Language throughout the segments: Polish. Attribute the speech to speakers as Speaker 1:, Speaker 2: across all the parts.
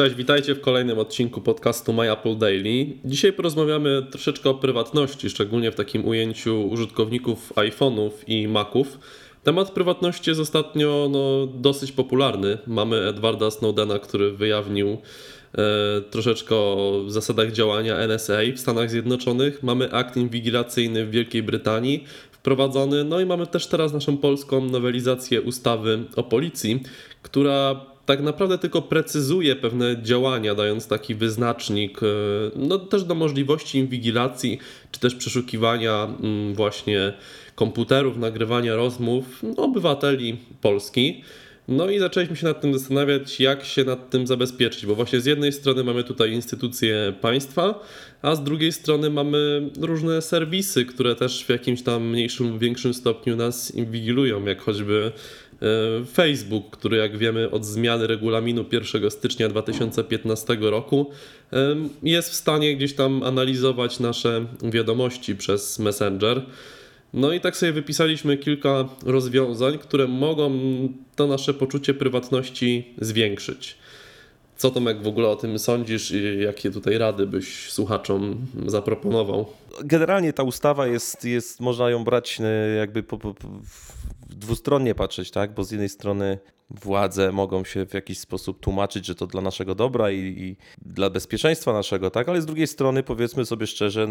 Speaker 1: Cześć, witajcie w kolejnym odcinku podcastu My Apple Daily. Dzisiaj porozmawiamy troszeczkę o prywatności, szczególnie w takim ujęciu użytkowników iPhone'ów i Maców. Temat prywatności jest ostatnio no, dosyć popularny. Mamy Edwarda Snowdena, który wyjawnił e, troszeczkę o zasadach działania NSA w Stanach Zjednoczonych. Mamy akt inwigilacyjny w Wielkiej Brytanii wprowadzony. No i mamy też teraz naszą polską nowelizację ustawy o policji, która tak naprawdę tylko precyzuje pewne działania, dając taki wyznacznik, e, no też do możliwości inwigilacji, czy też przeszukiwania mm, właśnie komputerów, nagrywania rozmów obywateli Polski. No i zaczęliśmy się nad tym zastanawiać, jak się nad tym zabezpieczyć, bo właśnie z jednej strony mamy tutaj instytucje państwa, a z drugiej strony mamy różne serwisy, które też w jakimś tam mniejszym lub większym stopniu nas inwigilują, jak choćby Facebook, który jak wiemy od zmiany regulaminu 1 stycznia 2015 roku e, jest w stanie gdzieś tam analizować nasze wiadomości przez Messenger. No i tak sobie wypisaliśmy kilka rozwiązań, które mogą to nasze poczucie prywatności zwiększyć. Co Tomek w ogóle o tym sądzisz i jakie tutaj rady byś słuchaczom zaproponował?
Speaker 2: Generalnie ta ustawa jest, jest można ją brać e, jakby po, po, dwustronnie patrzeć, tak? Bo z jednej strony władze mogą się w jakiś sposób tłumaczyć, że to dla naszego dobra i, i, dla bezpieczeństwa naszego, tak? Ale z drugiej strony powiedzmy sobie szczerze,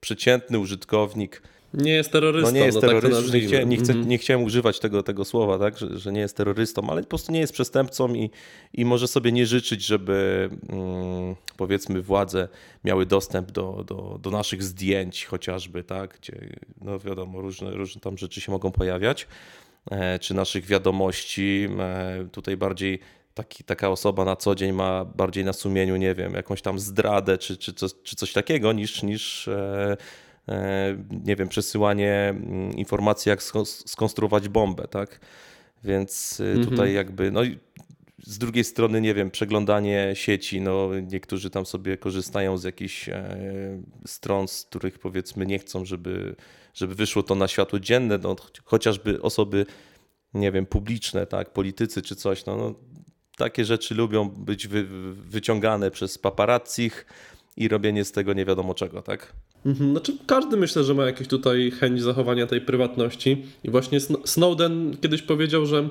Speaker 2: przeciętny użytkownik
Speaker 1: nie jest terrorystą.
Speaker 2: No nie jest
Speaker 1: no
Speaker 2: terrorystą,
Speaker 1: tak
Speaker 2: nie, chcia, nie, chcę, mhm. nie, chciałem używać tego, tego słowa, tak? że, że, nie jest terrorystą, ale po prostu nie jest przestępcą i, i może sobie nie życzyć, żeby mm, powiedzmy władze miały dostęp do, do, do naszych zdjęć chociażby, tak? gdzie no wiadomo, różne, różne tam rzeczy się mogą pojawiać, e, czy naszych wiadomości. E, tutaj bardziej taki, taka osoba na co dzień ma bardziej na sumieniu, nie wiem, jakąś tam zdradę czy, czy, coś, czy coś takiego niż, niż E, nie wiem, przesyłanie mm, informacji, jak skonstruować bombę, tak? Więc y, tutaj mhm. jakby, no z drugiej strony, nie wiem, przeglądanie sieci, no niektórzy tam sobie korzystają z jakichś e, stron, z których powiedzmy nie chcą, żeby, żeby wyszło to na światło dzienne, no, chociażby osoby, nie wiem, publiczne, tak, politycy czy coś, no, no takie rzeczy lubią być wy, wyciągane przez paparazzich, i robienie z tego nie wiadomo czego, tak?
Speaker 1: Mhm, znaczy każdy myślę, że ma jakieś tutaj chęć zachowania tej prywatności. I właśnie Snowden kiedyś powiedział, że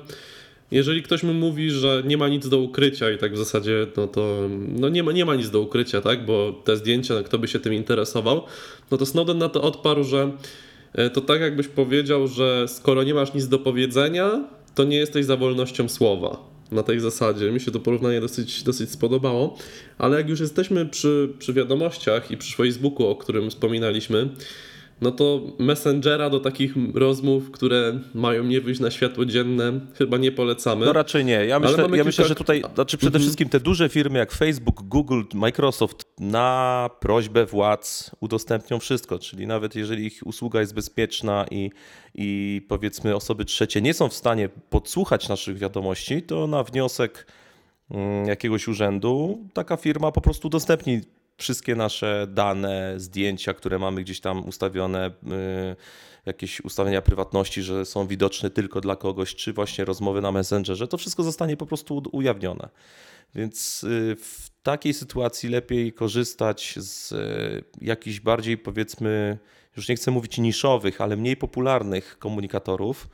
Speaker 1: jeżeli ktoś mu mówi, że nie ma nic do ukrycia i tak w zasadzie, no to no nie, ma, nie ma nic do ukrycia, tak? Bo te zdjęcia, kto by się tym interesował, no to Snowden na to odparł, że e, to tak jakbyś powiedział, że skoro nie masz nic do powiedzenia, to nie jesteś za wolnością słowa na tej zasadzie. Mi się to porównanie dosyć, dosyć spodobało, ale jak już jesteśmy przy, przy wiadomościach i przy Facebooku, o którym wspominaliśmy, no to Messengera do takich rozmów, które mają nie wyjść na światło dzienne, chyba nie polecamy.
Speaker 2: No raczej nie. Ja myślę, ja kilka... myślę że tutaj, znaczy przede mhm. wszystkim te duże firmy jak Facebook, Google, Microsoft na prośbę władz udostępnią wszystko, czyli nawet jeżeli ich usługa jest bezpieczna i, i powiedzmy osoby trzecie nie są w stanie podsłuchać naszych wiadomości, to na wniosek mm, jakiegoś urzędu taka firma po prostu udostępni wszystkie nasze dane, zdjęcia, które mamy gdzieś tam ustawione, y, jakieś ustawienia prywatności, że są widoczne tylko dla kogoś, czy właśnie rozmowy na Messengerze, to wszystko zostanie po prostu ujawnione. Więc y, w takiej sytuacji lepiej korzystać z y, jakichś bardziej, powiedzmy, już nie chcę mówić niszowych, ale mniej popularnych komunikatorów,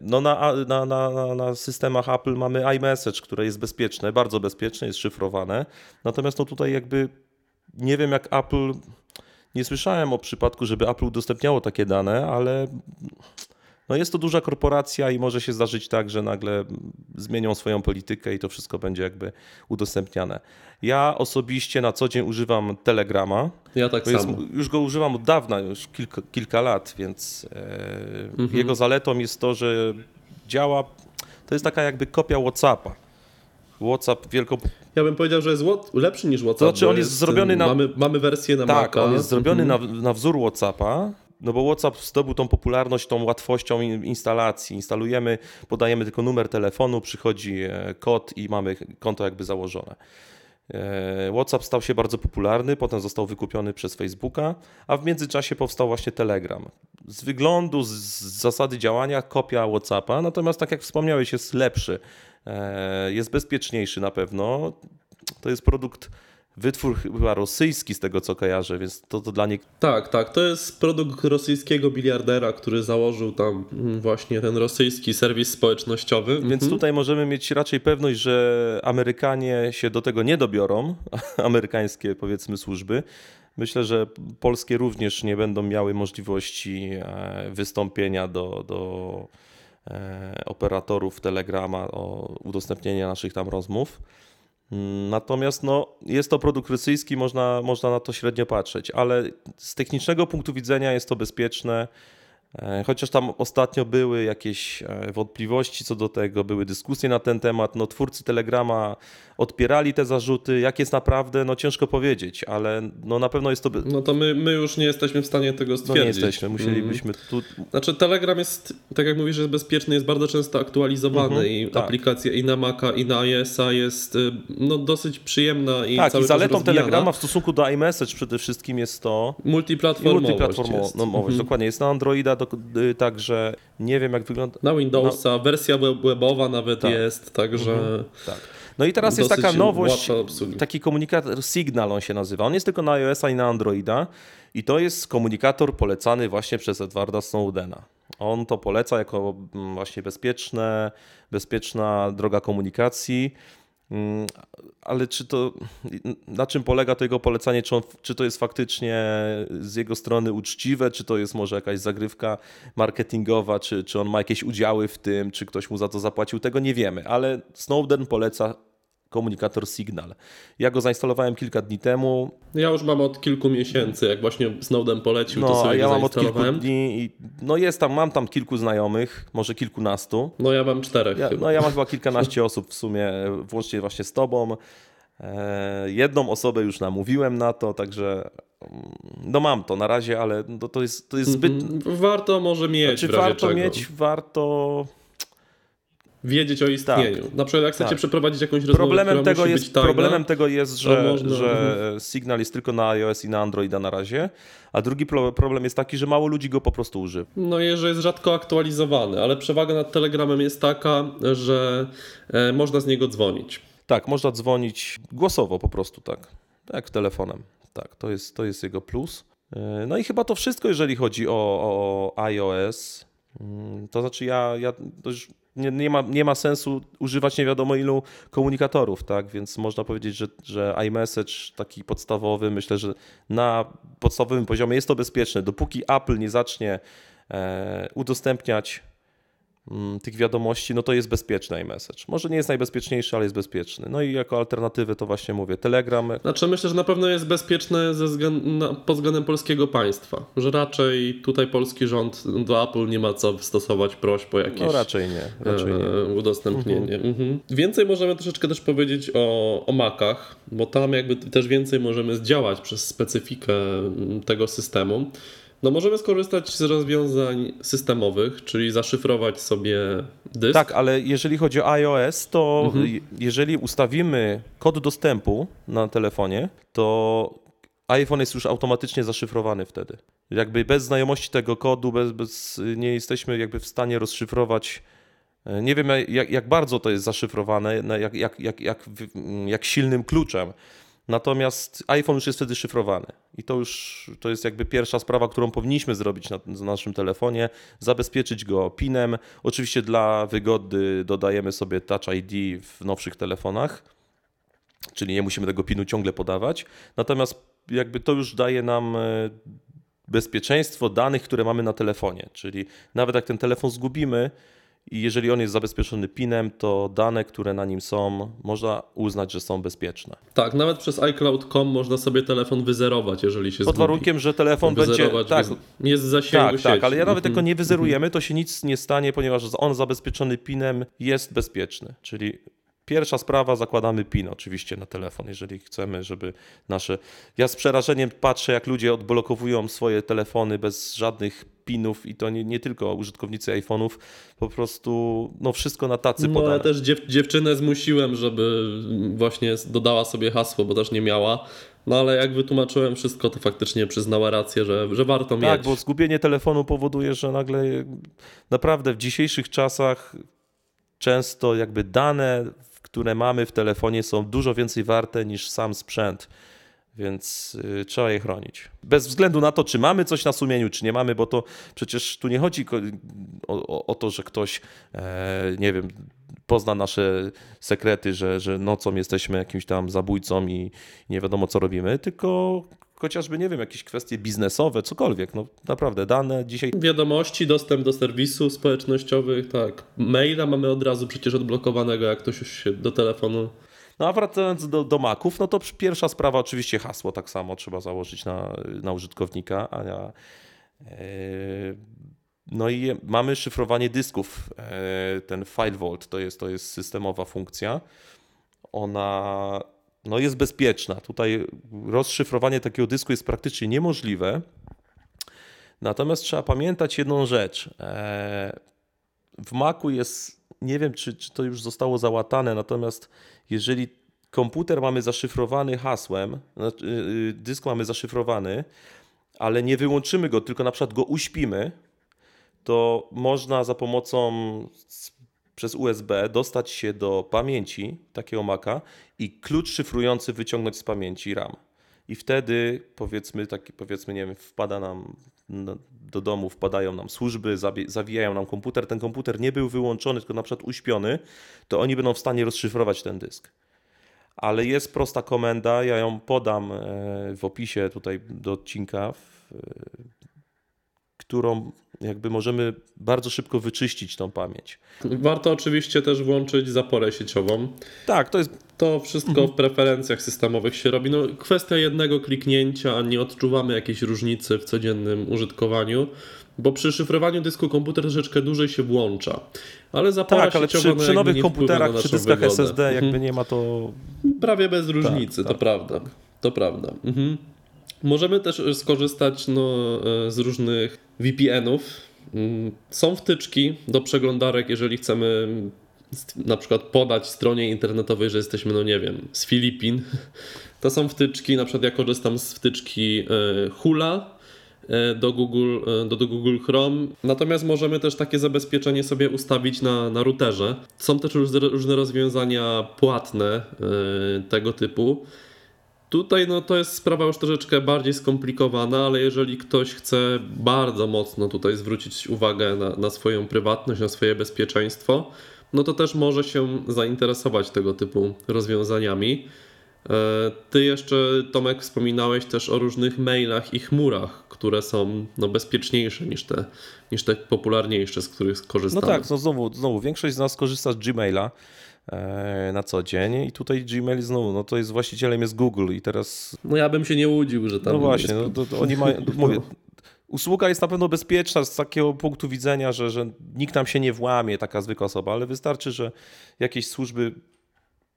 Speaker 2: no na, na, na, na systemach Apple mamy iMessage, które jest bezpieczne, bardzo bezpieczne, jest szyfrowane. Natomiast no tutaj jakby nie wiem jak Apple, nie słyszałem o przypadku, żeby Apple udostępniało takie dane, ale no jest to duża korporacja i może się zdarzyć tak, że nagle zmienią swoją politykę i to wszystko będzie jakby udostępniane. Ja osobiście na co dzień używam Telegrama.
Speaker 1: Ja tak
Speaker 2: samo. Jest, już go używam od dawna, już kilka, kilka lat, więc e, mhm. jego zaletą jest to, że działa, to jest taka jakby kopia WhatsAppa. WhatsApp wielką.
Speaker 1: Ja bym powiedział, że jest lepszy niż WhatsApp. To
Speaker 2: znaczy on jest, jest zrobiony na.
Speaker 1: Mamy, mamy wersję na
Speaker 2: tak, Maca. on jest zrobiony mhm. na, na wzór WhatsAppa. No bo WhatsApp zdobył tą popularność tą łatwością instalacji. Instalujemy, podajemy tylko numer telefonu, przychodzi e, kod i mamy konto jakby założone. E, WhatsApp stał się bardzo popularny, potem został wykupiony przez Facebooka, a w międzyczasie powstał właśnie Telegram. Z wyglądu, z zasady działania kopia WhatsAppa, natomiast tak jak wspomniałeś, jest lepszy. e, jest bezpieczniejszy na pewno. To jest produkt wytwór chyba rosyjski z tego co kojarzę, więc to, to dla nich...
Speaker 1: Tak, tak, to jest produkt rosyjskiego biliardera, który założył tam właśnie ten rosyjski serwis społecznościowy.
Speaker 2: Więc mhm. tutaj możemy mieć raczej pewność, że Amerykanie się do tego nie dobiorą, amerykańskie powiedzmy służby. Myślę, że polskie również nie będą miały możliwości e, wystąpienia do, do e, operatorów Telegrama o udostępnienie naszych tam rozmów. Natomiast no, jest to produkt rosyjski, można, można na to średnio patrzeć, ale z technicznego punktu widzenia jest to bezpieczne. E, chociaż tam ostatnio były jakieś e, wątpliwości co do tego, były dyskusje na ten temat. No, twórcy Telegrama odpierali te zarzuty. Jak jest naprawdę, no ciężko powiedzieć, ale no, na pewno jest to.
Speaker 1: No to my, my już nie jesteśmy w stanie tego stwierdzić. No
Speaker 2: nie jesteśmy, musielibyśmy tu.
Speaker 1: Znaczy, Telegram jest, tak jak mówisz, jest bezpieczny, jest bardzo często aktualizowany mhm, i tak. aplikacja i na Maca, i na iOS-a jest y, no, dosyć przyjemna i
Speaker 2: Tak,
Speaker 1: cały
Speaker 2: i zaletą Telegrama w stosunku do iMessage przede wszystkim jest to.
Speaker 1: Multiplatformowość.
Speaker 2: Multiplatformowość, mhm. dokładnie. Jest na Androida Y, także nie wiem jak wygląda.
Speaker 1: Na Windowsa, no. wersja webowa nawet tak. jest, także. Mhm.
Speaker 2: Tak. No i teraz jest taka nowość, taki komunikator Signal on się nazywa. On jest tylko na iOS-a i na Androida i to jest komunikator polecany właśnie przez Edwarda Snowdena. On to poleca jako mm, właśnie bezpieczne, bezpieczna droga komunikacji. Mm, ale czy to, na czym polega to jego polecanie? Czy, on, czy to jest faktycznie z jego strony uczciwe, czy to jest może jakaś zagrywka marketingowa, czy, czy on ma jakieś udziały w tym, czy ktoś mu za to zapłacił? Tego nie wiemy, ale Snowden poleca komunikator Signal. Ja go zainstalowałem kilka dni temu.
Speaker 1: Ja już mam od kilku miesięcy, jak właśnie Snowden polecił, no, to sobie ja mam od kilku dni
Speaker 2: i no jest tam, mam tam kilku znajomych, może kilkunastu.
Speaker 1: No ja mam czterech
Speaker 2: ja, No ja mam chyba kilkanaście osób w sumie, włącznie właśnie z tobą. E, jedną osobę już namówiłem na to, także mm, no mam to na razie, ale to, to, jest, to jest zbyt... Mhm.
Speaker 1: Warto może mieć
Speaker 2: Znaczy warto mieć, warto
Speaker 1: wiedzieć o istnieniu. Tak, na przykład jak chcecie tak. przeprowadzić jakąś rozmowę,
Speaker 2: problemem tego jest, tajna, Problemem tego jest, że, można... że mhm. Signal jest tylko na iOS i na Androida na razie, a drugi problem jest taki, że mało ludzi go po prostu używa.
Speaker 1: No i że jest rzadko aktualizowany, ale przewaga nad Telegramem jest taka, że e, można z niego dzwonić.
Speaker 2: Tak, można dzwonić głosowo po prostu, tak. Jak telefonem. Tak, to jest, to jest jego plus. E, no i chyba to wszystko, jeżeli chodzi o, o iOS. Mm, to znaczy ja, ja to już nie, nie, ma, nie ma sensu używać nie wiadomo ilu komunikatorów, tak? Więc można powiedzieć, że, że iMessage taki podstawowy, myślę, że na podstawowym poziomie jest to bezpieczne. Dopóki Apple nie zacznie e, udostępniać tych wiadomości, no to jest bezpieczny iMessage. Może nie jest najbezpieczniejszy, ale jest bezpieczny. No i jako alternatywę to właśnie mówię, Telegram.
Speaker 1: Znaczy myślę, że na pewno jest bezpieczny ze względu, pod względem polskiego państwa, że raczej tutaj polski rząd do Apple nie ma co stosować prośb o jakieś
Speaker 2: no raczej nie, raczej nie.
Speaker 1: E, udostępnienie. Mhm. Mhm. Więcej możemy troszeczkę też powiedzieć o, o Macach, bo tam jakby też więcej możemy zdziałać przez specyfikę tego systemu. No możemy skorzystać z rozwiązań systemowych, czyli zaszyfrować sobie dysk.
Speaker 2: Tak, ale jeżeli chodzi o iOS, to mhm. jeżeli ustawimy kod dostępu na telefonie, to iPhone jest już automatycznie zaszyfrowany wtedy. Jakby bez znajomości tego kodu, bez, bez, nie jesteśmy jakby w stanie rozszyfrować. E, nie wiem, jak, jak bardzo to jest zaszyfrowane, jak, jak, jak, jak, jak silnym kluczem. Natomiast iPhone już jest wtedy szyfrowany. I to już to jest jakby pierwsza sprawa, którą powinniśmy zrobić na, na, naszym telefonie. Zabezpieczyć go PIN-em. Oczywiście dla wygody dodajemy sobie Touch ID w nowszych telefonach, czyli nie musimy tego PIN-u ciągle podawać. Natomiast jakby to już daje nam e, bezpieczeństwo danych, które mamy na telefonie. Czyli nawet jak ten telefon zgubimy, i jeżeli on jest zabezpieczony PIN-em, to dane, które na nim są, można uznać, że są bezpieczne.
Speaker 1: Tak, nawet przez iCloud.com można sobie telefon wyzerować, jeżeli się
Speaker 2: Pod warunkiem, że telefon będzie...
Speaker 1: Tak, jest w zasięgu
Speaker 2: Tak, sieci. tak, ale ja nawet mhm. tego nie wyzerujemy, to się nic nie stanie, ponieważ on zabezpieczony PIN-em jest bezpieczny. Czyli Pierwsza sprawa, zakładamy PIN oczywiście na telefon, jeżeli chcemy, żeby nasze. Ja z przerażeniem patrzę, jak ludzie odblokowują swoje telefony bez żadnych pinów i to nie, nie tylko użytkownicy iPhone'ów, po prostu no wszystko na tacy
Speaker 1: no,
Speaker 2: podane.
Speaker 1: ja też dziew dziewczynę zmusiłem, żeby właśnie dodała sobie hasło, bo też nie miała. No ale jak wytłumaczyłem wszystko, to faktycznie przyznała rację, że, że warto
Speaker 2: tak,
Speaker 1: mieć.
Speaker 2: Tak, bo zgubienie telefonu powoduje, że nagle naprawdę w dzisiejszych czasach często jakby dane, które mamy w telefonie są dużo więcej warte niż sam sprzęt więc y, trzeba je chronić. Bez względu na to, czy mamy coś na sumieniu, czy nie mamy, bo to przecież tu nie chodzi o, o, o to, że ktoś, e, nie wiem, pozna nasze sekrety, że, że nocą jesteśmy jakimś tam zabójcą i nie wiadomo, co robimy, tylko chociażby, nie wiem, jakieś kwestie biznesowe, cokolwiek. No naprawdę, dane dzisiaj.
Speaker 1: Wiadomości, dostęp do serwisów społecznościowych, tak. Maila mamy od razu przecież odblokowanego, jak ktoś już się do telefonu
Speaker 2: no a wracając do, do Maców, no to pierwsza sprawa oczywiście hasło tak samo trzeba założyć na, na użytkownika, a ja, e, no i mamy szyfrowanie dysków. E, ten File Vault to jest, to jest systemowa funkcja. Ona no jest bezpieczna. Tutaj rozszyfrowanie takiego dysku jest praktycznie niemożliwe. Natomiast trzeba pamiętać jedną rzecz. E, w Macu jest, nie wiem czy, czy to już zostało załatane, natomiast jeżeli komputer mamy zaszyfrowany hasłem, znaczy, y, dysk mamy zaszyfrowany, ale nie wyłączymy go, tylko na przykład go uśpimy, to można za pomocą przez USB dostać się do pamięci takiego Maca i klucz szyfrujący wyciągnąć z pamięci RAM. I wtedy powiedzmy, taki, powiedzmy, nie wiem, wpada nam do domu, wpadają nam służby, zawijają nam komputer. Ten komputer nie był wyłączony, tylko na przykład uśpiony, to oni będą w stanie rozszyfrować ten dysk. Ale jest prosta komenda, ja ją podam e, w opisie tutaj do odcinka, którą jakby możemy bardzo szybko wyczyścić tą pamięć.
Speaker 1: Warto oczywiście też włączyć zaporę sieciową.
Speaker 2: Tak, to jest.
Speaker 1: To wszystko w preferencjach systemowych się robi. No, kwestia jednego kliknięcia, a nie odczuwamy jakiejś różnicy w codziennym użytkowaniu, bo przy szyfrowaniu dysku komputer troszeczkę dłużej się włącza. Ale zapora
Speaker 2: tak, ale przy, przy nowych komputerach, przy dyskach
Speaker 1: wygodę.
Speaker 2: SSD jakby mhm. nie ma to...
Speaker 1: Prawie bez różnicy, tak, to tak, prawda. Tak. To prawda. Mhm. Możemy też skorzystać no, e, z różnych VPN-ów. Mm, są wtyczki do przeglądarek, jeżeli chcemy na przykład podać stronie internetowej, że jesteśmy, no nie wiem, z Filipin. To są wtyczki, na przykład ja korzystam z wtyczki e, Hula e, do Google, do, do Google Chrome. Natomiast możemy też takie zabezpieczenie sobie ustawić na, na routerze. Są też różne rozwiązania płatne tego typu. Tutaj no, to jest sprawa już troszeczkę bardziej skomplikowana, ale jeżeli ktoś chce bardzo mocno tutaj zwrócić uwagę na, na swoją prywatność, na swoje bezpieczeństwo, no to też może się zainteresować tego typu rozwiązaniami. E, ty jeszcze, Tomek, wspominałeś też o różnych mailach i chmurach, które są no, bezpieczniejsze niż te, niż te popularniejsze, z których korzystamy.
Speaker 2: No tak, no znowu, znowu większość z nas korzysta z Gmaila. E, na co dzień i tutaj Gmail znowu, no to jest właścicielem jest Google i teraz...
Speaker 1: No ja bym się nie łudził, że tam...
Speaker 2: No właśnie, jest... no, to, to oni mają, mówię, usługa jest na pewno bezpieczna z takiego punktu widzenia, że, że nikt nam się nie włamie, taka zwykła osoba, ale wystarczy, że jakieś służby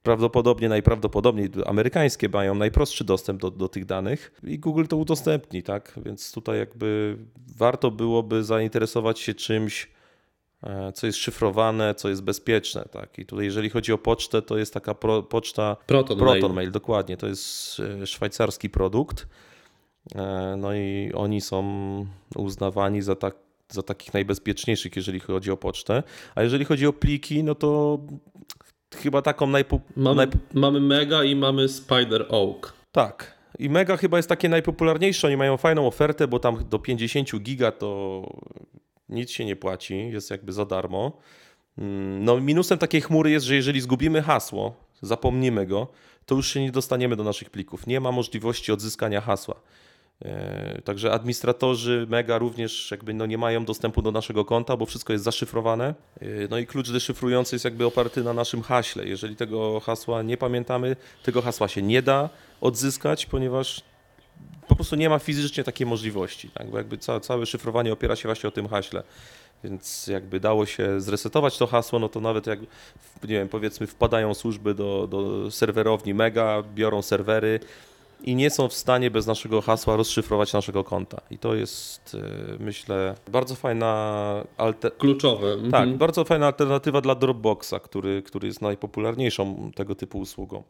Speaker 2: prawdopodobnie, najprawdopodobniej amerykańskie mają najprostszy dostęp do, do tych danych i Google to udostępni, tak? Więc tutaj jakby warto byłoby zainteresować się czymś, co jest szyfrowane, co jest bezpieczne. Tak? I tutaj, jeżeli chodzi o pocztę, to jest taka pro, poczta
Speaker 1: Proton,
Speaker 2: Proton Mail. Mail. dokładnie. To jest e, szwajcarski produkt. E, no i oni są uznawani za, tak, za takich najbezpieczniejszych, jeżeli chodzi o pocztę. A jeżeli chodzi o pliki, no to chyba taką najpo...
Speaker 1: mamy, najp... mamy Mega i mamy Spider Oak.
Speaker 2: Tak. I Mega chyba jest takie najpopularniejsze. Oni mają fajną ofertę, bo tam do 50 giga to nic się nie płaci, jest jakby za darmo. Mm, no, minusem takiej chmury jest, że jeżeli zgubimy hasło, zapomnimy go, to już się nie dostaniemy do naszych plików. Nie ma możliwości odzyskania hasła. E, także administratorzy Mega również jakby no nie mają dostępu do naszego konta, bo wszystko jest zaszyfrowane. E, no i klucz deszyfrujący jest jakby oparty na naszym haśle. Jeżeli tego hasła nie pamiętamy, tego hasła się nie da odzyskać, ponieważ po prostu nie ma fizycznie takiej możliwości, tak? bo jakby całe, całe szyfrowanie opiera się właśnie o tym haśle. Więc jakby dało się zresetować to hasło, no to nawet jak, nie wiem, powiedzmy wpadają służby do, do serwerowni Mega, biorą serwery i nie są w stanie bez naszego hasła rozszyfrować naszego konta. I to jest, e, myślę, bardzo fajna...
Speaker 1: Alter... Kluczowe.
Speaker 2: Tak, mhm. bardzo fajna alternatywa dla Dropboxa, który, który jest najpopularniejszą tego typu usługą.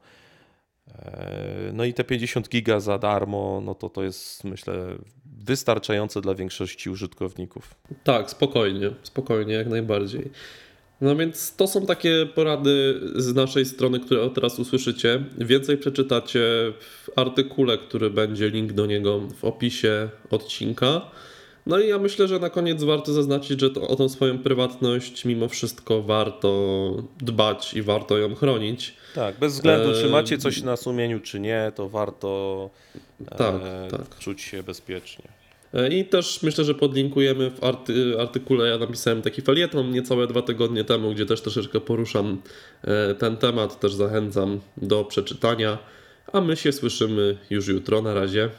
Speaker 2: E, no i te 50 giga za darmo, no to to jest myślę wystarczające dla większości użytkowników.
Speaker 1: Tak, spokojnie, spokojnie, jak najbardziej. No więc to są takie porady z naszej strony, które teraz usłyszycie. Więcej przeczytacie w artykule, który będzie link do niego w opisie odcinka. No i ja myślę, że na koniec warto zaznaczyć, że to, o tą swoją prywatność mimo wszystko warto dbać i warto ją chronić.
Speaker 2: Tak, bez względu czy macie coś na sumieniu, czy nie, to warto
Speaker 1: tak,
Speaker 2: e,
Speaker 1: tak.
Speaker 2: czuć się bezpiecznie.
Speaker 1: E, I też myślę, że podlinkujemy w arty, artykule. Ja napisałem taki felieton niecałe dwa tygodnie temu, gdzie też troszeczkę poruszam e, ten temat. Też zachęcam do przeczytania. A my się słyszymy już jutro. Na razie.